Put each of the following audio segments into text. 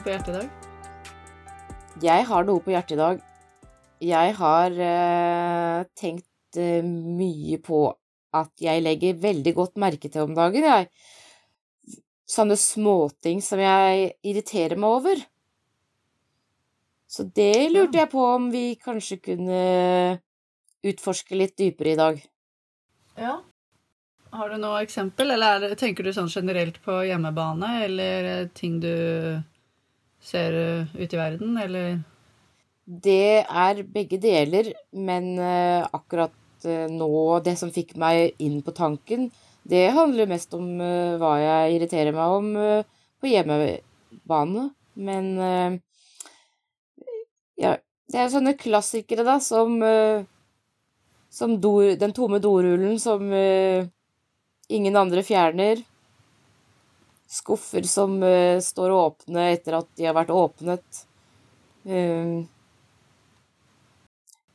noe på hjertet i dag? Jeg har noe på hjertet i dag. Jeg har eh, tenkt eh, mye på at jeg legger veldig godt merke til om dagen, jeg. Sånne småting som jeg irriterer meg over. Så det lurte jeg på om vi kanskje kunne utforske litt dypere i dag. Ja. Har du noe eksempel, eller er det, tenker du sånn generelt på hjemmebane, eller eh, ting du ser ut i verden, eller Det er begge deler, men eh, akkurat eh, nå, det som fikk meg inn på tanken, det handler mest om eh, hva jeg irriterer meg om på hjemmebane. Men ja, det er sånne klassikere, da, som, som do, den tomme dorullen som ingen andre fjerner. Skuffer som uh, står åpne etter at de har vært åpnet. Uh,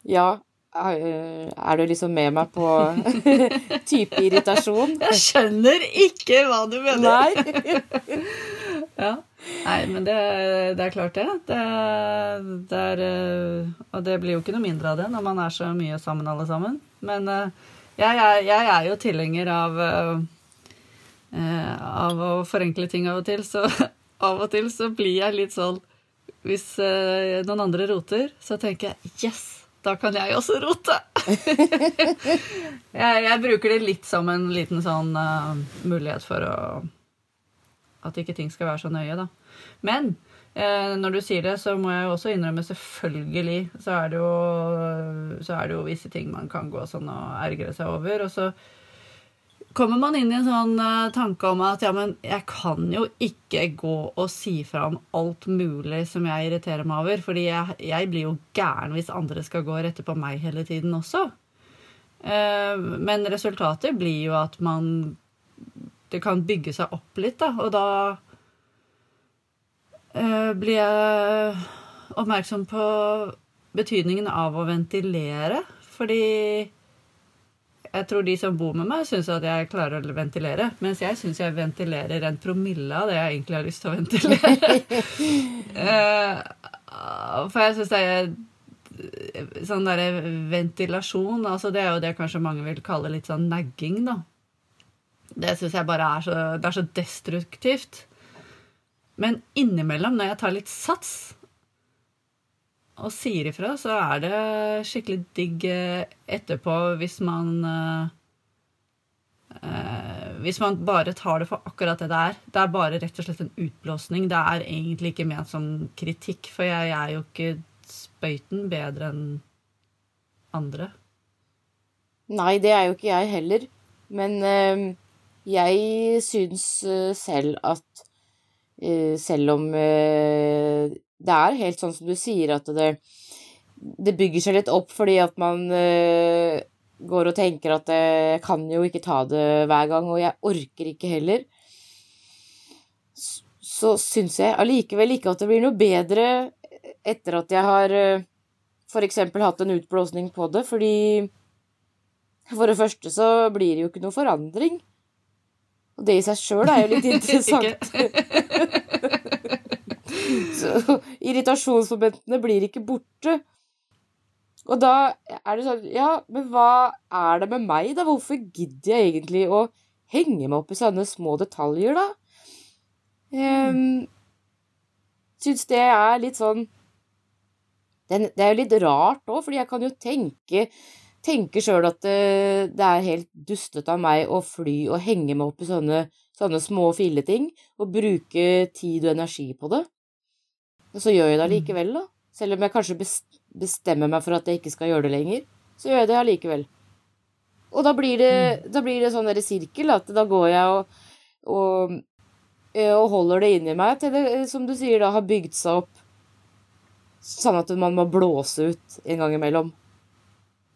ja, eh, er du liksom med meg på type irritasjon? Jeg skjønner ikke hva du mener! Nei. Ja. Nei, men det, det er klart, det. Det, det er eh, Og det blir jo ikke noe mindre av det når man er så mye sammen, alle sammen. Men jeg, jeg, jeg er jo tilhenger av Av å forenkle ting av og til. Så av og til så blir jeg litt sånn Hvis eh, noen andre roter, så tenker jeg yes! Da kan jeg også rote! jeg, jeg bruker det litt som en liten sånn uh, mulighet for å At ikke ting skal være så nøye, da. Men eh, når du sier det, så må jeg jo også innrømme, selvfølgelig, så er det jo, så er det jo visse ting man kan gå sånn og ergre seg over. Og så kommer man inn i en sånn uh, tanke om at ja, men jeg kan jo ikke gå og si fra om alt mulig som jeg irriterer meg over, fordi jeg, jeg blir jo gæren hvis andre skal gå og rette på meg hele tiden også. Uh, men resultatet blir jo at man Det kan bygge seg opp litt, da, og da uh, blir jeg oppmerksom på betydningen av å ventilere, fordi jeg tror de som bor med meg, syns at jeg klarer å ventilere. Mens jeg syns jeg ventilerer en promille av det jeg egentlig har lyst til å ventilere. uh, For jeg syns det er sånn derre ventilasjon altså Det er jo det kanskje mange vil kalle litt sånn nagging, da. Det syns jeg bare er så, det er så destruktivt. Men innimellom, når jeg tar litt sats og sier ifra, så er det skikkelig digg eh, etterpå hvis man eh, eh, Hvis man bare tar det for akkurat det det er. Det er bare rett og slett en utblåsning. Det er egentlig ikke ment som kritikk, for jeg er jo ikke spøyten bedre enn andre. Nei, det er jo ikke jeg heller. Men eh, jeg syns eh, selv at eh, selv om det er helt sånn som du sier, at det, det bygger seg litt opp fordi at man uh, går og tenker at jeg kan jo ikke ta det hver gang, og jeg orker ikke heller. Så syns jeg allikevel ikke at det blir noe bedre etter at jeg har uh, for eksempel hatt en utblåsning på det, fordi for det første så blir det jo ikke noe forandring. Og det i seg sjøl er jo litt interessant. Så irritasjonsmomentene blir ikke borte. Og da er det sånn Ja, men hva er det med meg, da? Hvorfor gidder jeg egentlig å henge meg opp i sånne små detaljer, da? Um, Syns det er litt sånn Det er jo litt rart òg, fordi jeg kan jo tenke tenke sjøl at det, det er helt dustete av meg å fly og henge meg opp i sånne, sånne små filleting, og bruke tid og energi på det. Og så gjør jeg det allikevel, da. Selv om jeg kanskje bestemmer meg for at jeg ikke skal gjøre det lenger, så gjør jeg det allikevel. Og da blir det, da blir det sånn der sirkel, at da går jeg og, og, eh, og holder det inni meg til det, som du sier, da har bygd seg opp sånn at man må blåse ut en gang imellom.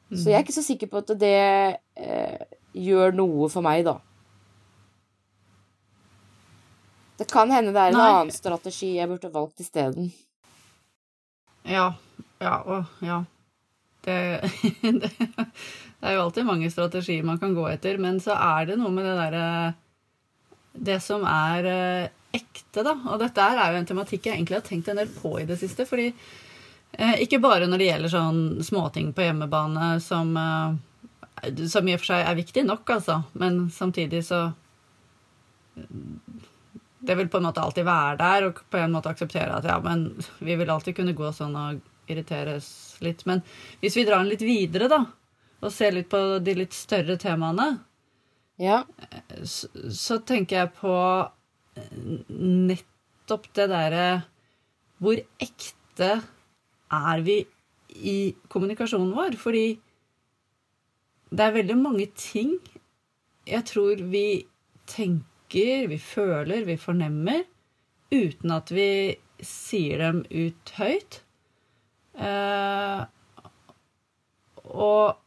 Så jeg er ikke så sikker på at det eh, gjør noe for meg, da. Det kan hende det er en Nei. annen strategi jeg burde valgt isteden. Ja. Ja og ja. Det, det, det er jo alltid mange strategier man kan gå etter, men så er det noe med det derre det som er eh, ekte, da. Og dette er jo en tematikk jeg egentlig har tenkt en del på i det siste. fordi eh, ikke bare når det gjelder sånn småting på hjemmebane som, eh, som i og for seg er viktig nok, altså. Men samtidig så Det vil på en måte alltid være der, og på en måte akseptere at ja, men vi vil alltid kunne gå sånn og irriteres litt. Men hvis vi drar den litt videre, da, og ser litt på de litt større temaene, Ja. så, så tenker jeg på nettopp det derre Hvor ekte er vi i kommunikasjonen vår? Fordi det er veldig mange ting jeg tror vi tenker, vi føler, vi fornemmer, uten at vi sier dem ut høyt. Eh, og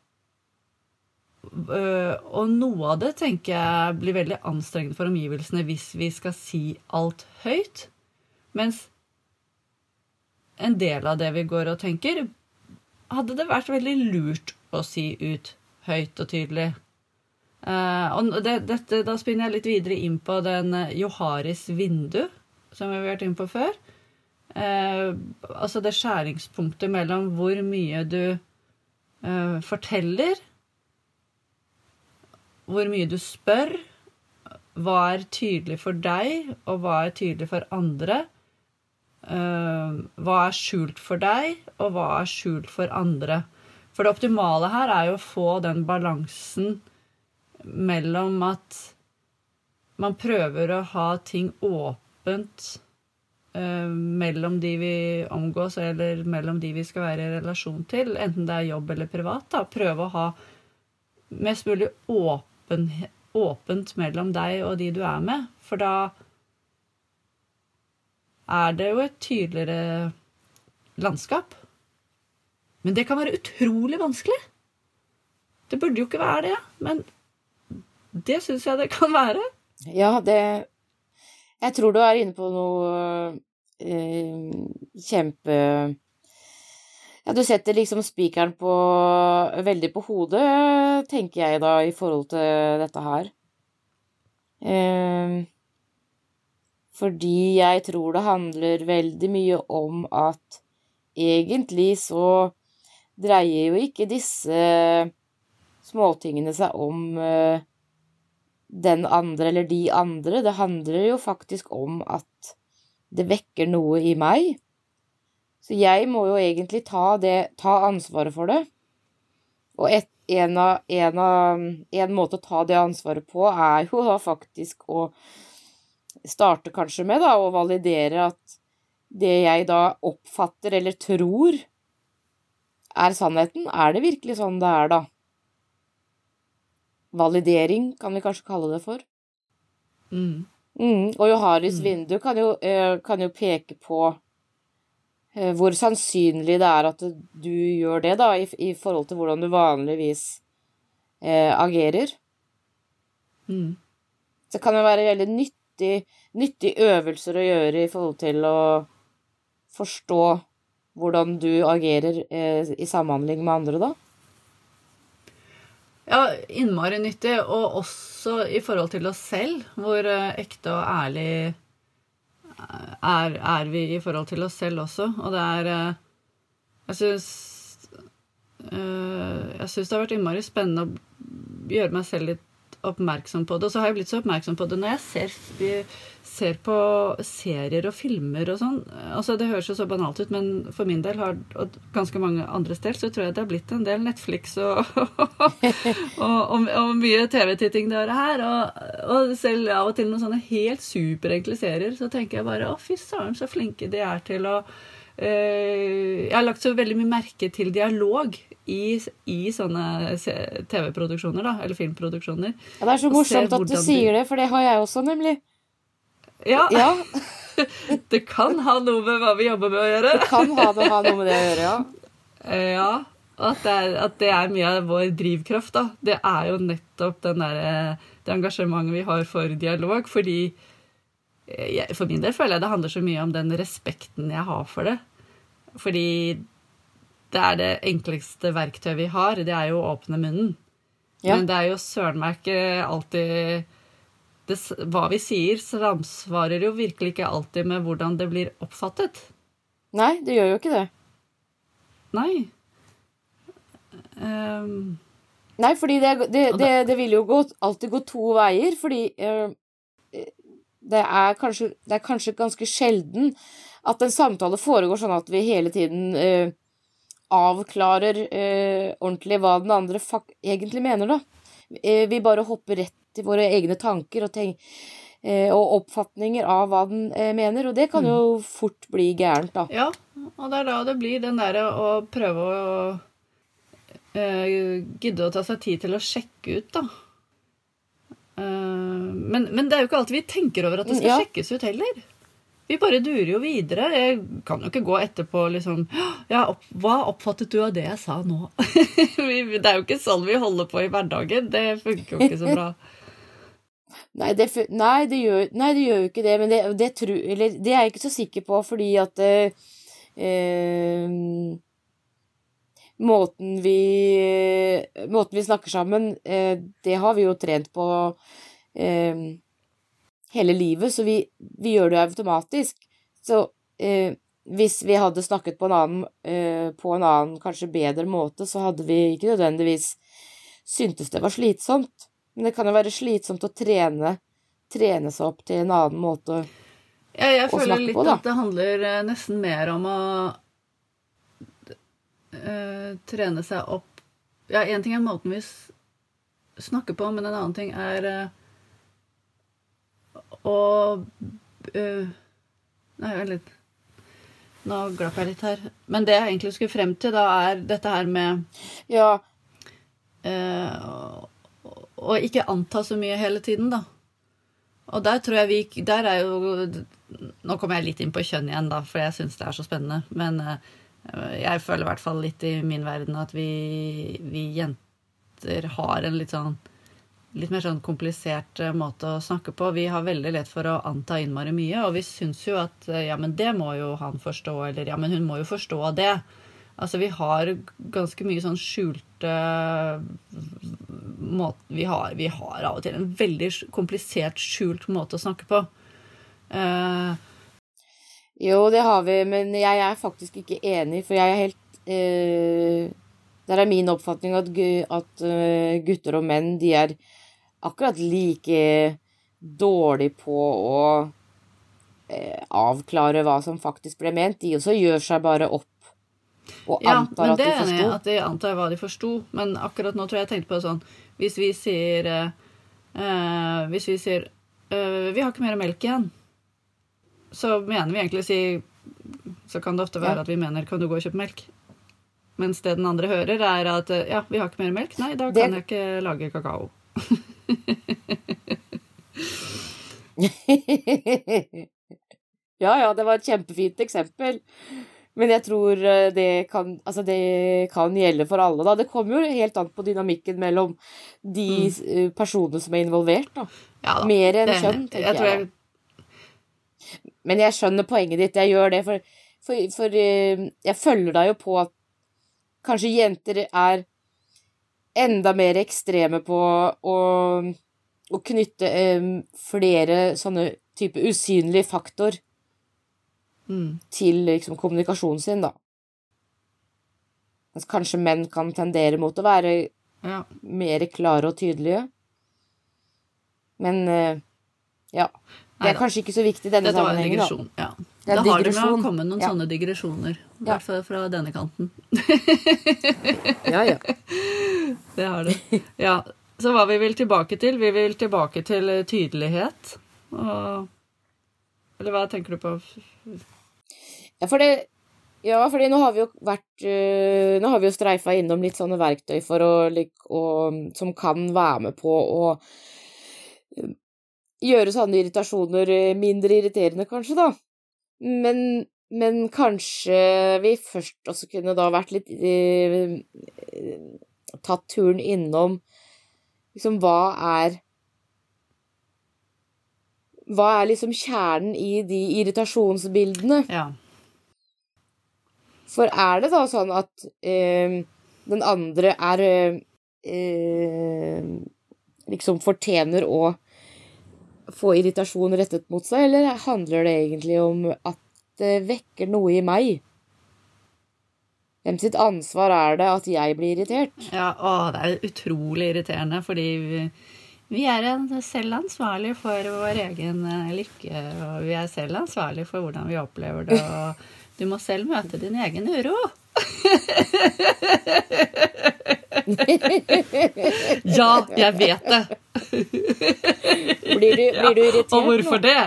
Øh, og noe av det tenker jeg blir veldig anstrengende for omgivelsene hvis vi skal si alt høyt. Mens en del av det vi går og tenker, hadde det vært veldig lurt å si ut høyt og tydelig. Eh, og det, dette, da spinner jeg litt videre inn på den eh, Joharis vindu, som vi har vært inne på før. Uh, altså det skjæringspunktet mellom hvor mye du uh, forteller hvor mye du spør, hva er tydelig for deg, og hva er tydelig for andre. Hva er skjult for deg, og hva er skjult for andre. For det optimale her er jo å få den balansen mellom at man prøver å ha ting åpent eh, mellom de vi omgås, eller mellom de vi skal være i relasjon til, enten det er jobb eller privat. da, Prøve å ha mest mulig åpen, åpent mellom deg og de du er med. For da er det jo et tydeligere landskap. Men det kan være utrolig vanskelig. Det burde jo ikke være det, men det syns jeg det kan være. Ja, det Jeg tror du er inne på noe eh, kjempe Ja, du setter liksom spikeren på veldig på hodet, tenker jeg da, i forhold til dette her. Eh, fordi jeg tror det handler veldig mye om at egentlig så dreier jo ikke disse småtingene seg om eh, den andre eller de andre. Det handler jo faktisk om at det vekker noe i meg. Så jeg må jo egentlig ta, det, ta ansvaret for det. Og et, en, av, en, av, en måte å ta det ansvaret på, er jo da faktisk å starte kanskje med da, å validere at det jeg da oppfatter eller tror er sannheten, er det virkelig sånn det er, da? Validering kan vi kanskje kalle det for. Mm. Mm, og Joharis Mm. vindu kan jo, eh, kan jo peke på eh, hvor sannsynlig det er at du gjør det, da, i, i forhold til hvordan du vanligvis eh, agerer. Mm. Så kan det være veldig nyttig, nyttig øvelser å gjøre i forhold til å forstå hvordan du agerer eh, i samhandling med andre, da. Ja, innmari nyttig, og også i forhold til oss selv. Hvor eh, ekte og ærlig er, er vi i forhold til oss selv også. Og det er eh, Jeg syns eh, Jeg syns det har vært innmari spennende å gjøre meg selv litt oppmerksom på det. Og så har jeg blitt så oppmerksom på det når jeg ser, ser på serier og filmer og sånn. Altså, det høres jo så banalt ut, men for min del har, og ganske mange andres del, så tror jeg det har blitt en del Netflix og, og, og, og mye TV-titting det året her. Og, selv av og til noen sånne helt superenkle serier, så tenker jeg bare å, fy søren, så flinke de er til å eh, Jeg har lagt så veldig mye merke til dialog i, i sånne TV-produksjoner, da, eller filmproduksjoner. Ja, det er så morsomt at du sier det, for det har jeg også, nemlig. Ja, Ja, det kan ha noe med hva vi jobber med å gjøre. det kan ha, det, ha noe med det å gjøre, ja. Eh, Ja, at det, er, at det er mye av vår drivkraft, da. Det er jo nettopp den der, det engasjementet vi har for dialog. Fordi eh, jeg, For min del føler jeg det handler så mye om den respekten jeg har for det. Fordi det er det enkleste verktøyet vi har. Det er jo å åpne munnen. Ja. Men det er jo søren meg ikke alltid det, hva vi sier, samsvarer jo virkelig ikke alltid med hvordan det blir oppfattet. Nei, det gjør jo ikke det. Nei. Um, Nei, fordi det, det, det, det vil jo gå, alltid gå to veier, fordi uh, det, er kanskje, det er kanskje ganske sjelden at en samtale foregår sånn at vi hele tiden eh, avklarer eh, ordentlig hva den andre egentlig mener, da. Eh, vi bare hopper rett til våre egne tanker og, tenk, eh, og oppfatninger av hva den eh, mener, og det kan jo fort bli gærent, da. ja, og det er da det blir den derre å prøve å eh, gidde å ta seg tid til å sjekke ut, da. Eh, men, men det er jo ikke alltid vi tenker over at det skal Ja. sjekkes ut heller. Vi bare durer jo videre. Jeg kan jo ikke gå etterpå liksom ja, opp, Hva oppfattet du av det jeg sa nå? Det er jo ikke sånn vi holder på i hverdagen. Det funker jo ikke så bra. Nei, det, nei, det gjør, jo ikke det, men det, det, tru, eller, det er jeg ikke så sikker på, fordi at eh, eh, Måten vi Måten vi snakker sammen, eh, det har vi jo trent på eh, hele livet, så vi, vi gjør det jo automatisk. Så eh, hvis vi hadde snakket på en annen, eh, på en annen, kanskje bedre måte, så hadde vi ikke nødvendigvis syntes det var slitsomt. Men det kan jo være slitsomt å trene, trene seg opp til en annen måte. Ja, jeg Å føler snakke litt på, da. at det handler eh, nesten mer om å eh, trene seg opp Ja, én ting er måten vi snakker på, men en annen ting er eh, å uh, Nei, vent litt. Nå glapp jeg litt her. Men det jeg egentlig skulle frem til, da, er dette her med Ja, Uh, å ikke anta så mye hele tiden, da. Og der tror jeg vi Der er jo Nå kommer jeg litt inn på kjønn igjen, da, for jeg syns det er så spennende. Men uh, jeg føler i hvert fall litt i min verden at vi, vi jenter har en litt sånn Litt mer sånn komplisert eh, måte å snakke på. Vi har veldig lett for å anta innmari mye, og vi syns jo at eh, ja, men det må jo han forstå, eller ja, men hun må jo forstå det. Altså, vi har ganske mye sånn skjulte måte vi vi har av og til en veldig komplisert, skjult måte å snakke på. Uh... jo, det har vi, men jeg er faktisk ikke enig, for jeg er helt uh... Der er min oppfatning at, eh, gutter og menn, de er akkurat like dårlig på å eh, avklare hva som faktisk ble ment. De også gjør seg bare opp og ja, antar men at det de er enig i er at de antar hva de forsto. Men akkurat nå tror jeg jeg tenkte på det sånn Hvis vi sier eh, eh, Hvis vi sier eh, 'Vi har ikke mer melk igjen', så mener vi egentlig å si Så kan det ofte være Ja. at vi mener 'Kan du gå og kjøpe melk?' Mens det den andre hører, er at eh, 'Ja, vi har ikke mer melk'. Nei, da Det- kan jeg ikke lage kakao. ja, ja, det var et kjempefint eksempel. Men jeg tror eh, det kan, altså det kan gjelde for alle, da. Det kommer jo helt an på dynamikken mellom de mm. personene som er involvert, da. Ja da. Mer enn kjønn, tenker jeg. jeg, jeg. da. Men jeg skjønner poenget ditt, jeg gjør det, for, for, for eh, jeg følger deg jo på at kanskje jenter er enda mer ekstreme på å, å knytte um, flere sånne type usynlige faktor Mm. til liksom, kommunikasjonen sin, da. Mens kanskje menn kan tendere mot å være Ja. mer klare og tydelige. Men uh, ja. Det er Neida. kanskje ikke så viktig i denne Dette sammenhengen, da. Ja. Det da har det med å komme noen Ja. sånne digresjoner. I hvert fall fra denne kanten. Ja, ja. Det har det. Ja. Så hva vi vil tilbake til? Vi vil tilbake til eh, tydelighet. Og Eller hva tenker du på? Ja, for det ja, fordi nå har vi jo vært øh, Nå har vi jo streifa innom litt sånne verktøy for å, og, som kan være med på å øh, gjøre sånne irritasjoner mindre irriterende, kanskje, da. Men, men kanskje vi først også kunne da vært litt øh, Tatt turen innom liksom hva er Hva er liksom kjernen i de irritasjonsbildene? Ja. For er det da sånn at eh, den andre er eh, eh, Liksom fortjener å få irritasjon rettet mot seg, eller handler det egentlig om at det vekker noe i meg? Hvem sitt ansvar er det at jeg blir irritert? Ja, å, det er utrolig irriterende, fordi vi, vi er selv ansvarlig for vår egen eh, lykke, og vi er selv ansvarlig for hvordan vi opplever det, og du må selv møte din egen uro. ja, jeg vet det. Blir du, blir du irritert Og hvorfor nå? det?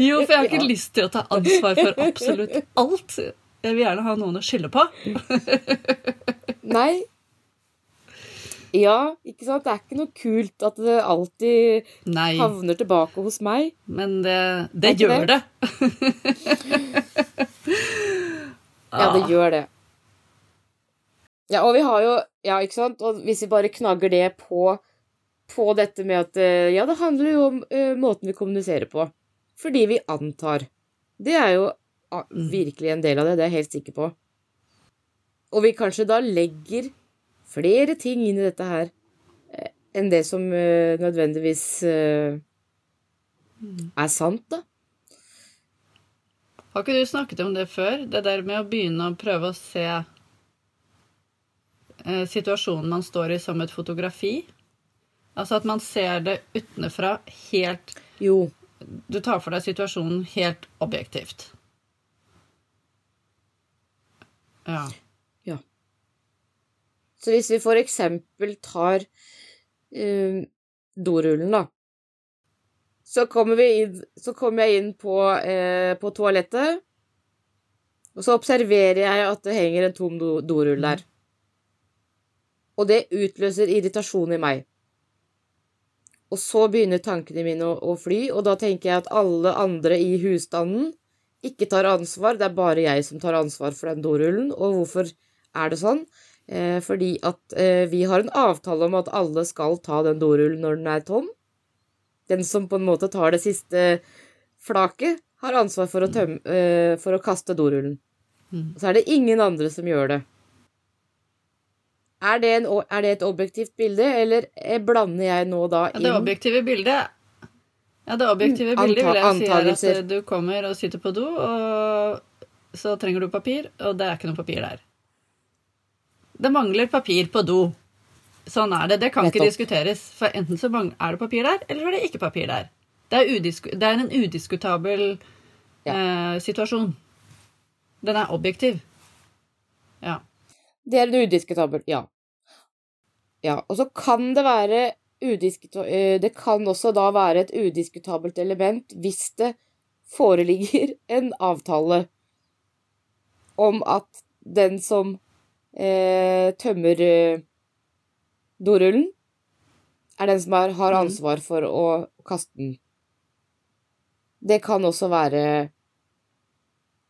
jo, for jeg har ikke lyst til å ta ansvar for absolutt alt. Jeg vil gjerne ha noen å skylde på. Nei. Ja, ikke sant? Det er ikke noe kult at det alltid Nei, havner tilbake hos meg. men det, det gjør det. Ja, det Ah. gjør det. Ja, og vi har jo Ja, ikke sant? Og hvis vi bare knagger det på, på dette med at eh, Ja, det handler jo om uh, måten vi kommuniserer på. Fordi vi antar. Det er jo Mm. virkelig en del av det, det er jeg helt sikker på. Og vi kanskje da legger flere ting inn i dette her uh, enn det som nødvendigvis Mm. er sant, da. Har ikke du snakket om det før? Det der med å begynne å prøve å se situasjonen man står i, som et fotografi. Altså at man ser det utenfra helt Jo. Du tar for deg situasjonen helt objektivt. Ja. Så hvis vi for eksempel tar uh, dorullen, da, så kommer, vi inn, så kommer jeg inn på, eh, på toalettet, og så observerer jeg at det henger en tom do dorull der. Og det utløser irritasjon i meg. Og så begynner tankene mine å, å fly, og da tenker jeg at alle andre i husstanden ikke tar ansvar, det er bare jeg som tar ansvar for den dorullen. Og hvorfor er det sånn? Eh, fordi at eh, vi har en avtale om at alle skal ta den dorullen når den er tom. Den som på en måte tar det siste flaket, har ansvar for å, tømme, eh, for å kaste dorullen. Mm. Og så er det ingen andre som gjør det. Er det, en, er det et objektivt bilde, eller eh, blander jeg nå da Ja, inn det objektive bildet Ja, det objektive Mm, bildet vil jeg si er at eh, du kommer og sitter på do, og så trenger du papir, og det er ikke noe papir der. Det mangler papir på do. Sånn er det. Det kan ikke diskuteres. For enten så er det papir der, eller så er det ikke papir der. Det er, det er en udiskutabel eh, situasjon. Den er objektiv. Ja. Det er en udiskutabel, ja. Ja, og så kan det være eh, Det kan også da være et udiskutabelt element hvis det foreligger en avtale om at den som eh, tømmer eh, dorullen, er den som er, har Mhm. ansvar for å kaste den. Det kan også være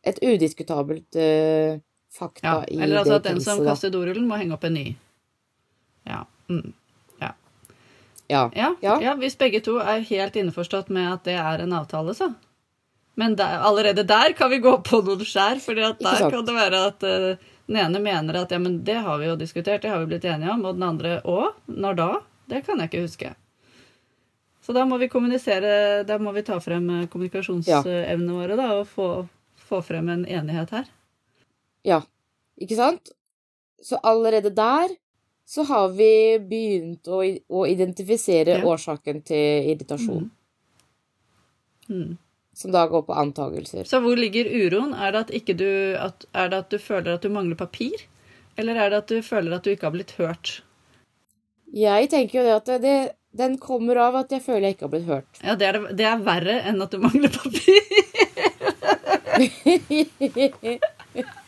et udiskutabelt eh, fakta ja. i Eller altså at den som kaster dorullen, må henge opp en ny. Ja. Mm. Ja. Ja, Ja. ja. hvis begge to er helt innforstått med at det er en avtale, så. Men der, allerede der kan vi gå på noen skjær, for der kan det være at uh, den ene mener at ja, men det har vi jo diskutert, det har vi blitt enige om, og den andre òg. når da? Det kan jeg ikke huske. Så da må vi kommunisere, da må vi ta frem eh, kommunikasjonsevnene våre da, og få, få frem en enighet her. Ja, ikke sant? Så allerede der så har vi begynt å, å identifisere Ja. årsaken til irritasjon, Mm. som da går på antagelser. Så hvor ligger uroen? Er det, at du, at, er det at du føler at du mangler papir? Eller er det at du føler at du ikke har blitt hørt? Jeg tenker jo det at det, det, den kommer av at jeg føler jeg ikke har blitt hørt. Ja, det er, det, det er verre enn at du mangler papir.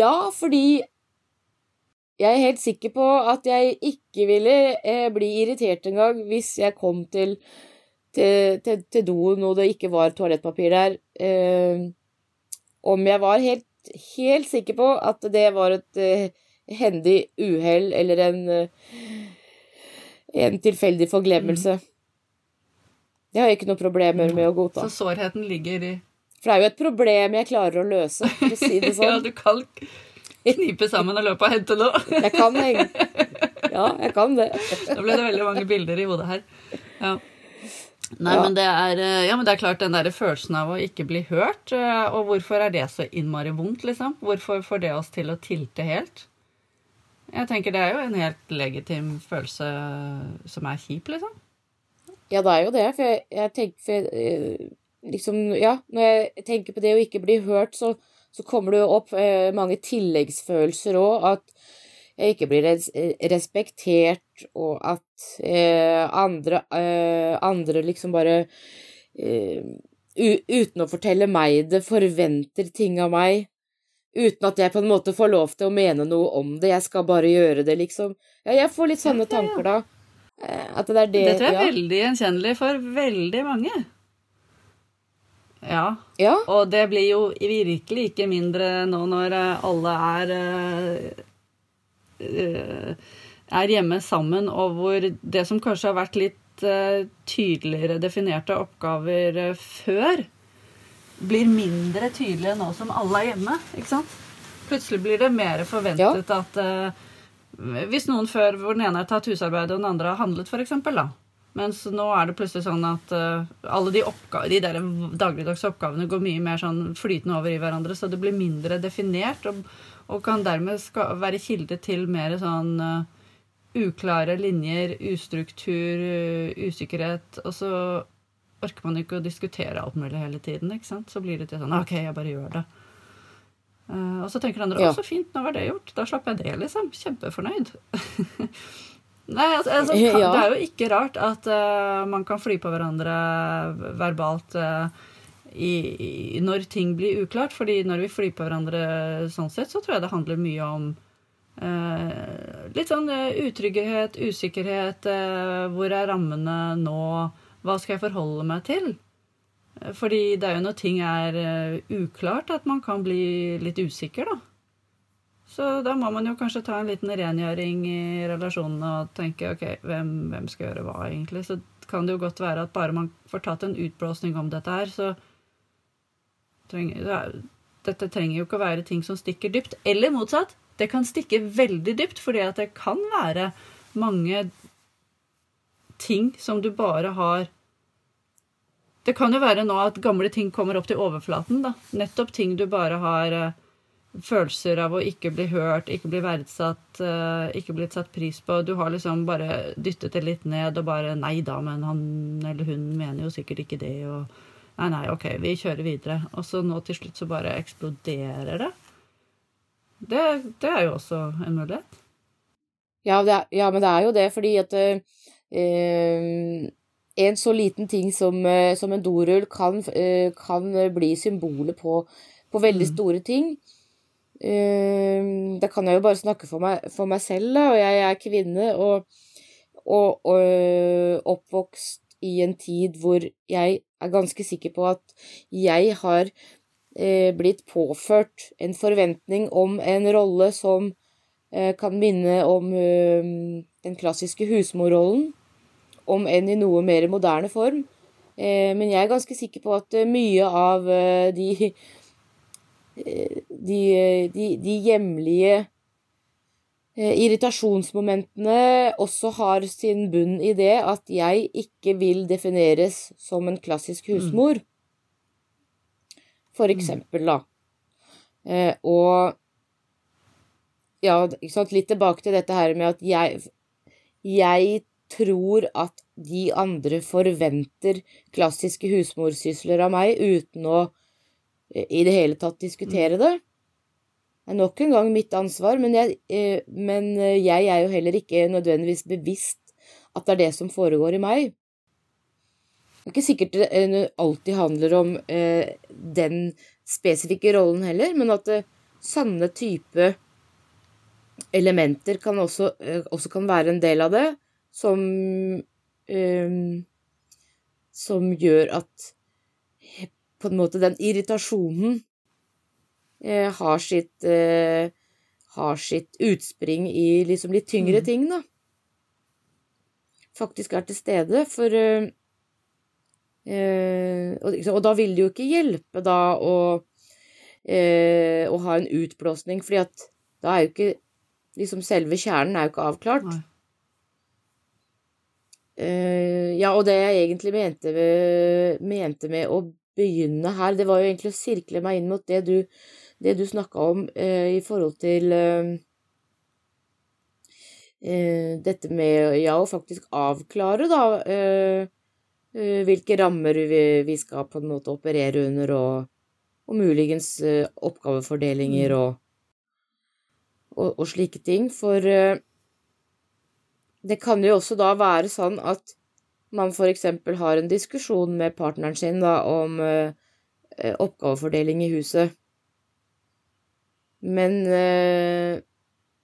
ja, fordi jeg er helt sikker på at jeg ikke ville eh, bli irritert engang hvis jeg kom til, til, til, til doen og det ikke var toalettpapir der. Eh, om jeg var helt, helt sikker på at det var et eh, hendig uhell eller en, eh, en tilfeldig forglemmelse. Det har jeg ikke noe problemer med å godta. Så sårheten ligger i For det er jo et problem jeg klarer å løse, for å si det Ja, sånn. du kan knipe sammen og løpe og hente noe. Jeg kan det. Ja, jeg kan det. Da ble det veldig mange bilder i hodet her. Ja. Nei, Ja. men det er eh, Ja, men det er klart den der følelsen av å ikke bli hørt. eh, Og hvorfor er det så innmari vondt, liksom? Hvorfor får det oss til å tilte helt? Jeg tenker det er jo en helt legitim følelse som er kjip, liksom. Ja, det er jo det, for jeg, jeg tenker for, eh, liksom, ja, når jeg tenker på det å ikke bli hørt, så, så kommer det jo opp eh, mange tilleggsfølelser òg. At jeg ikke blir res respektert, og at eh, andre, eh, andre liksom bare eh, Uten å fortelle meg det, forventer ting av meg. Uten at jeg på en måte får lov til å mene noe om det. Jeg skal bare gjøre det, liksom. Ja, jeg får litt sånne tanker da. Eh, At det er det Det tror jeg er ja. veldig gjenkjennelig for veldig mange. Ja, Ja, og det blir jo virkelig ikke mindre nå når eh, alle er eh, eh, er hjemme sammen, og hvor det som kanskje har vært litt tydeligere definerte oppgaver før, blir mindre tydelige nå som alle er hjemme. ikke sant? Plutselig blir det mer forventet at eh, Hvis noen før hvor den ene har tatt husarbeid og den andre har handlet, f.eks., da. Mens nå er det plutselig sånn at uh, alle de, de der dagligdagse oppgavene går mye mer sånn flytende over i hverandre, så det blir mindre definert, og, og kan dermed ska være kilde til mer sånn uh, uklare linjer, ustruktur, uh, usikkerhet. Og så orker man ikke å diskutere alt mulig hele tiden. ikke sant? Så blir det til sånn OK, jeg bare gjør det. Og så tenker andre Ja. å, så fint, nå var det gjort. Da slapp jeg det, liksom. Kjempefornøyd. Nei, altså, altså. Det er jo ikke rart at uh, man kan fly på hverandre verbalt uh, i, i, når ting blir uklart. fordi når vi flyr på hverandre sånn sett, så tror jeg det handler mye om uh, litt sånn utrygghet, usikkerhet. hvor er rammene nå? Hva skal jeg forholde meg til? Fordi det er jo når ting er uklart at man kan bli litt usikker, da. Så da må man jo kanskje ta en liten rengjøring i relasjonene og tenke ok, hvem, hvem skal gjøre hva, egentlig. Så kan det jo godt være at bare man får tatt en utblåsning om dette her, så trenger er- Dette trenger jo ikke å være ting som stikker dypt. Eller motsatt. Det kan stikke veldig dypt, fordi at det kan være mange ting som du bare har Det kan jo være nå at gamle ting kommer opp til overflaten. da. Nettopp ting du bare har eh, følelser av å ikke bli hørt, ikke bli verdsatt, eh, ikke blitt satt pris på. Du har liksom bare dyttet det litt ned og bare Nei da, men han eller hun mener jo sikkert ikke det, og Nei, nei, OK, vi kjører videre. Og så nå til slutt så bare eksploderer det. Det, det er jo også en mulighet. Ja, er, ja, men det er jo det, fordi at eh, en så liten ting som, eh, som en dorull kan, øh, kan bli symbolet på, på veldig Mm. store ting. Eh, da kan jeg jo bare snakke for meg, for meg selv, da, og jeg er kvinne, og, og, og oppvokst i en tid hvor jeg er ganske sikker på at jeg har eh, blitt påført en forventning om en rolle som eh, kan minne om eh, den klassiske husmorrollen, om enn i noe mer moderne form. Eh, men jeg er ganske sikker på at mye av de, de, de, de hjemlige eh, irritasjonsmomentene også har sin bunn i det at jeg ikke vil defineres som en klassisk husmor. For eksempel, da. Eh, og ja, litt tilbake til dette her med at jeg, jeg tror at de andre forventer klassiske husmorsysler av meg uten å i det hele tatt diskutere det. Det er nok en gang mitt ansvar, men jeg, eh, men eh, jeg er jo heller ikke nødvendigvis bevisst at det er det som foregår i meg. Det er ikke sikkert det eh, alltid handler om eh, den spesifikke rollen heller, men at eh, sanne type elementer kan også, eh, også kan være en del av det, som Som gjør at på en måte den irritasjonen eh, har sitt eh, har sitt utspring i liksom litt tyngre Mm. ting, da. Faktisk er til stede, for eh, eh, og, og da vil det jo ikke hjelpe da å, eh, å ha en utblåsning, fordi at da er jo ikke liksom selve kjernen er jo ikke avklart. Nei. Uh, Ja, og det jeg egentlig mente mente med å begynne her, det var jo egentlig å sirkle meg inn mot det du, det du snakka om eh, i forhold til eh, eh, dette med ja, å faktisk avklare, da, eh, eh, hvilke rammer vi, vi, skal på en måte operere under, og, og muligens eh, oppgavefordelinger og, og, og, slike ting. For det kan jo også da være sånn at man eksempel har en diskusjon med partneren sin da, om eh, oppgavefordeling i huset. Men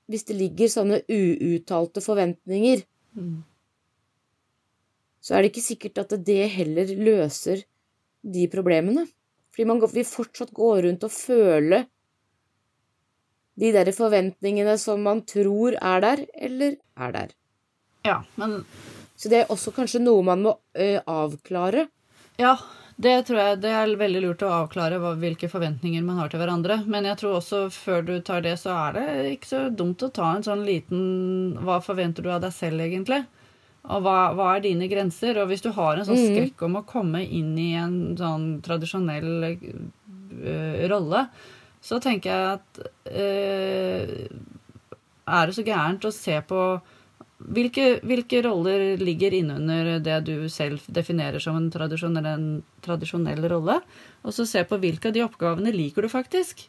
hvis det ligger sånne uuttalte forventninger, mm. så er det ikke sikkert at det heller løser de problemene. Fordi man vil fortsatt gå rundt og føle de der forventningene som man tror er der, eller er der. Ja, men Så det er også kanskje noe man må ø, avklare. Ja, det tror jeg det er veldig lurt å avklare hva, hvilke forventninger man har til hverandre. Men jeg tror også før du tar det, så er det ikke så dumt å ta en sånn liten Hva forventer du av deg selv, egentlig? Og hva, hva er dine grenser? Og hvis du har en sånn mm. skrekk om å komme inn i en sånn tradisjonell uh, rolle, så tenker jeg at uh, Er det så gærent å se på hvilke, hvilke, roller ligger innunder det du selv definerer som en tradisjonell, en tradisjonell, rolle? Og så se på hvilke av de oppgavene liker du faktisk.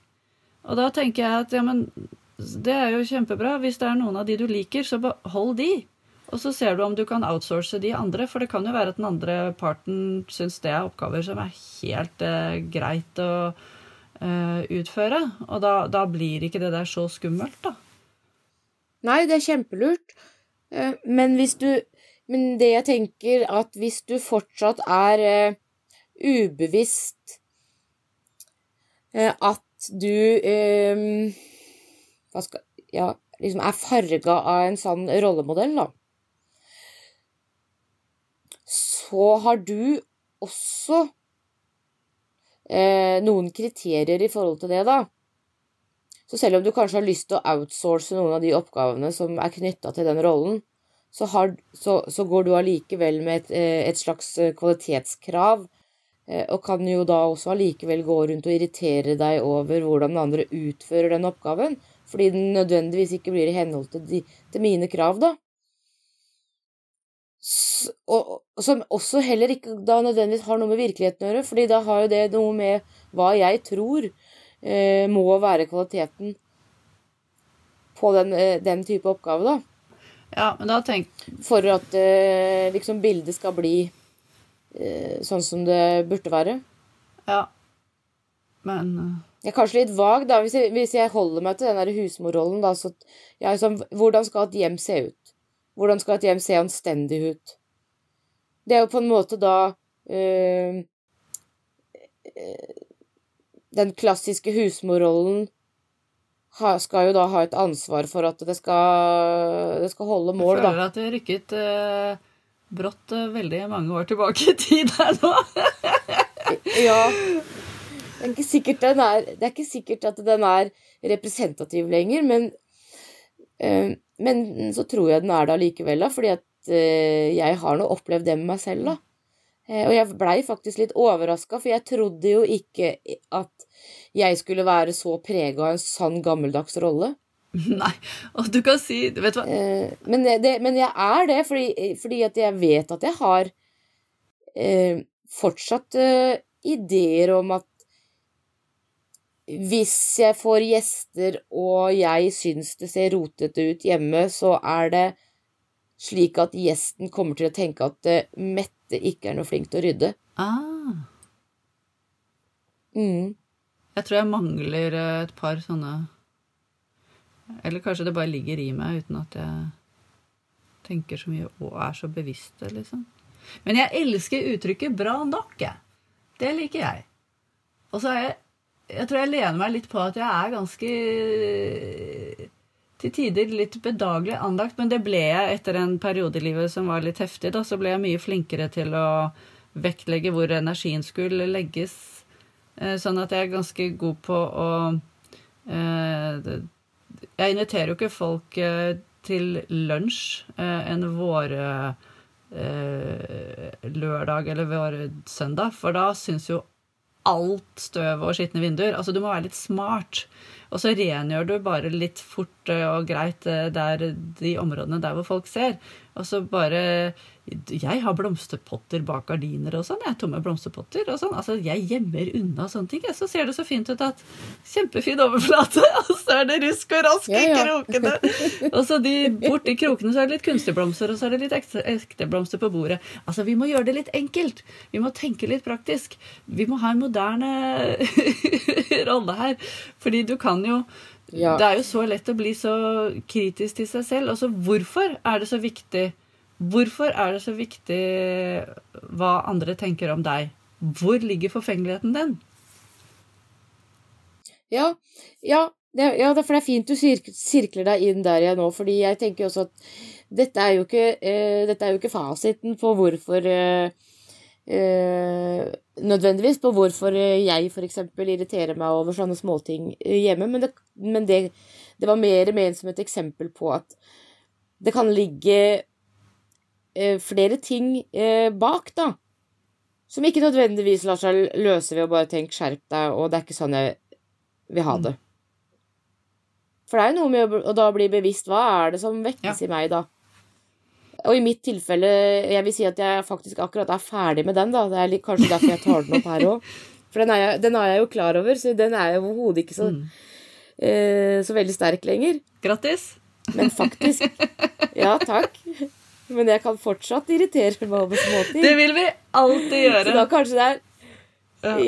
Og da tenker jeg at ja, men det er jo kjempebra. Hvis det er noen av de du liker, så behold de. Og så ser du om du kan outsource de andre, for det kan jo være at den andre parten syns det er oppgaver som er helt eh, greit å eh, utføre. Og da, da blir ikke det der så skummelt, da. Nei, det er kjempelurt. Eh, men hvis du Men det jeg tenker, at hvis du fortsatt er uh, ubevisst uh, at du Hva skal Ja, liksom er farga av en sånn rollemodell, da. Så har du også eh, noen kriterier i forhold til det, da. Så selv om du kanskje har lyst til å outsource noen av de oppgavene som er knytta til den rollen, så, har, så, så, går du allikevel med et, eh, et, slags eh, kvalitetskrav, eh, og kan jo da også allikevel gå rundt og irritere deg over hvordan den andre utfører den oppgaven, fordi den nødvendigvis ikke blir i henhold til, de, til mine krav, da. og, som også heller ikke da nødvendigvis har noe med virkeligheten å gjøre, fordi da har jo det noe med hva jeg tror må være kvaliteten på den, eh, den, type oppgave, da. Ja, men da tenk... For at eh, liksom bildet skal bli eh, sånn som det burde være. Ja. Men eh, Jeg er kanskje litt vag, da, hvis jeg, hvis jeg holder meg til den der husmorrollen, da, så ja, liksom, Hvordan skal et hjem se ut? Hvordan skal et hjem se anstendig ut? Det er jo på en måte da øh, den klassiske husmorrollen skal jo da ha et ansvar for at det skal, det skal holde mål, da. Jeg føler at det rykket eh, brått eh, veldig mange år tilbake i tid her nå. ja. Det er, ikke sikkert den er, det er ikke sikkert at den er representativ lenger, men, eh, men så tror jeg den er det allikevel, da, fordi at eh, jeg har nå opplevd det med meg selv, da. Eh, og jeg blei faktisk litt overraska, for jeg trodde jo ikke at jeg skulle være så prega av en sann gammeldags rolle. Nei, og du kan si Vet du hva eh, men, det, men, jeg er det, fordi, fordi, at jeg vet at jeg har eh, fortsatt eh, ideer om at hvis jeg får gjester og jeg syns det ser rotete ut hjemme, så er det slik at gjesten kommer til å tenke at uh, Mette ikke er noe flink til å rydde. Ah. Mm. Jeg tror jeg mangler eh, et par sånne Eller kanskje det bare ligger i meg uten at jeg tenker så mye og er så bevisst det, liksom. Men jeg elsker uttrykket 'bra nok', jeg. Det liker jeg. Og så er jeg Jeg tror jeg lener meg litt på at jeg er ganske til tider litt bedagelig anlagt, men det ble jeg etter en periode i livet som var litt heftig. Da, så ble jeg mye flinkere til å vektlegge hvor energien skulle legges. Eh, sånn at jeg er ganske god på å eh, Jeg inviterer jo ikke folk eh, til lunsj en vår eh, lørdag eller var søndag, for da syns jo alt støv og skitne vinduer. Altså, du må være litt smart. Og så rengjør du bare litt fort og greit eh, der, de områdene der hvor folk ser. Og så bare Jeg har blomsterpotter bak gardiner og sånn. Jeg er tomme blomsterpotter og sånn. Altså, jeg gjemmer unna sånne ting. Så ser det så fint ut at Kjempefin overflate, og så er det rusk og rask i Ja, ja. krokene. Og så de, borti krokene så er det litt kunstige blomster, og så er det litt ekte, ekte blomster på bordet. Altså, vi må gjøre det litt enkelt. Vi må tenke litt praktisk. Vi må ha en moderne rolle her. Fordi du kan jo Ja. Det er jo så lett å bli så kritisk til seg selv. Altså, hvorfor er det så viktig Hvorfor er det så viktig hva andre tenker om deg? Hvor ligger forfengeligheten din? Ja, ja, det, ja, for det er fint du sirkler deg inn der igjen nå, fordi jeg tenker også at dette er jo ikke, eh, er jo ikke fasiten på hvorfor eh, eh, Nødvendigvis på hvorfor eh, jeg eksempel irriterer meg over sånne småting eh, hjemme, men, det, men det, det var mer ment som et eksempel på at det kan ligge flere ting eh, bak, da. Som ikke nødvendigvis lar seg løse ved å bare tenke 'skjerp deg', og det er ikke sånn jeg vil ha det. For det er jo noe med å da bli bevisst hva er det som vekkes Ja. i meg, da. Og i mitt tilfelle, jeg vil si at jeg faktisk akkurat er ferdig med den, da. Det er kanskje derfor jeg tar den opp her òg. For den er, jeg, den er jeg jo klar over, så den er jo overhodet ikke så, Mm. eh, så veldig sterk lenger. Grattis! Men faktisk Ja, takk. Men jeg kan fortsatt irritere meg over småting. Det vil vi alltid Så da gjøre. kanskje det er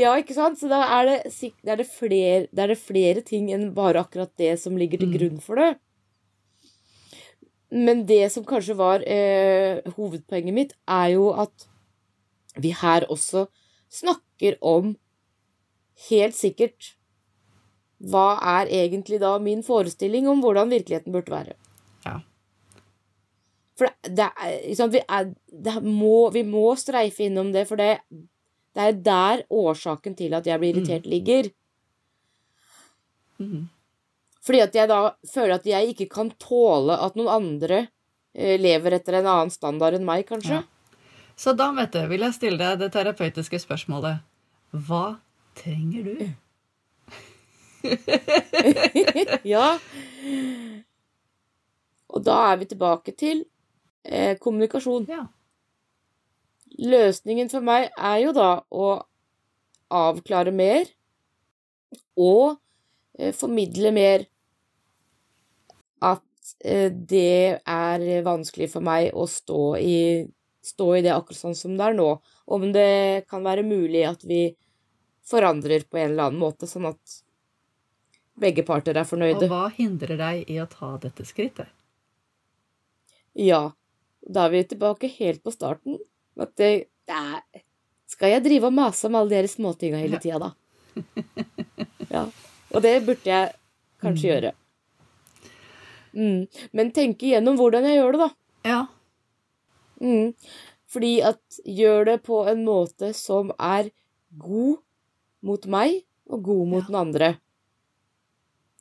Ja. Ikke sant? Så da er det, er det, flere, det er det flere ting enn bare akkurat det som ligger til Mm. grunn for det. Men det som kanskje var eh, hovedpoenget mitt, er jo at vi her også snakker om helt sikkert hva er egentlig da min forestilling om hvordan virkeligheten burde være. For det, er, sant, vi, er, det må, vi må streife innom det, for det, det er der årsaken til at jeg blir irritert, ligger. Mm. Fordi at jeg da føler at jeg ikke kan tåle at noen andre eh, lever etter en annen standard enn meg, kanskje. Ja. Så da, du, vil jeg stille deg det terapeutiske spørsmålet. Hva trenger du? ja. Og da er vi tilbake til eh, kommunikasjon. Ja. Løsningen for meg er jo da å avklare mer og eh, formidle mer at eh, det er vanskelig for meg å stå i, stå i det akkurat sånn som det er nå. Om det kan være mulig at vi forandrer på en eller annen måte, sånn at begge parter er fornøyde. Og hva hindrer deg i å ta dette skrittet? Ja, da er vi tilbake helt på starten. At det, det Skal jeg drive og mase om alle de småtinga hele tida, da? Ja. Og det burde jeg kanskje gjøre. Mm. Men tenke igjennom hvordan jeg gjør det, da. Ja. Mm. Fordi at gjør det på en måte som er god mot meg, og god mot Ja. den andre.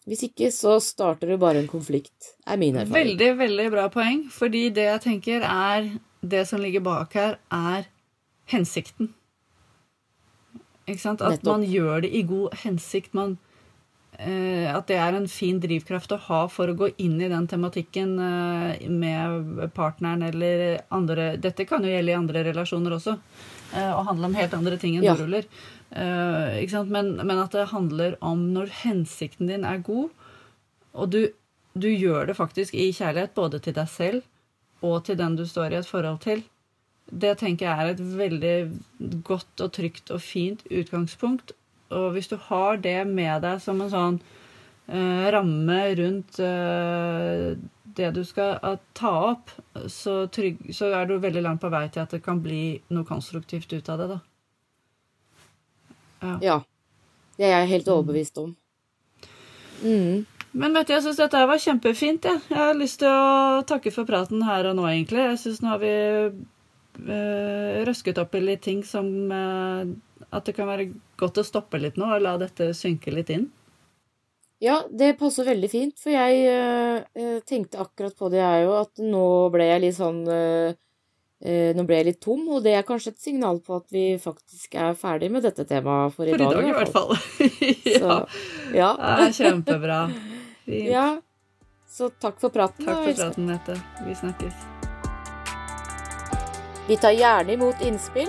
Hvis ikke, så starter det bare en konflikt, er min erfaring. Veldig, veldig bra poeng. Fordi det jeg tenker er Det som ligger bak her, er hensikten. Ikke sant? At Nettopp. man gjør det i god hensikt. Man, at det er en fin drivkraft å ha for å gå inn i den tematikken eh, med partneren eller andre Dette kan jo gjelde i andre relasjoner også, eh, og handle om helt andre ting enn Ja. doruller. Eh. Men, men at det handler om når hensikten din er god, og du, du gjør det faktisk i kjærlighet både til deg selv og til den du står i et forhold til. Det tenker jeg er et veldig godt og trygt og fint utgangspunkt. Og hvis du har det med deg som en sånn eh, ramme rundt eh, det du skal eh, ta opp, så, trygg, så er du veldig langt på vei til at det kan bli noe konstruktivt ut av det. da. Ja. Det er jeg helt overbevist om. Mm. Men vet du, jeg syns dette var kjempefint. Jeg. jeg har lyst til å takke for praten her og nå, egentlig. Jeg syns nå har vi eh, røsket opp i litt ting som eh, At det kan være godt å stoppe litt nå og la dette synke litt inn. Ja, det passer veldig fint, for jeg øh, øh, tenkte akkurat på det, jeg òg, at nå ble jeg litt sånn øh, Eh, nå ble jeg litt tom, og det er kanskje et signal på at vi faktisk er ferdig med dette temaet for i For i dag. dag, i hvert fall. ja. Så, ja. Det er kjempebra. Fint. ja. Så takk for praten. Takk for praten, Nette. Vi snakkes. Vi tar gjerne imot innspill,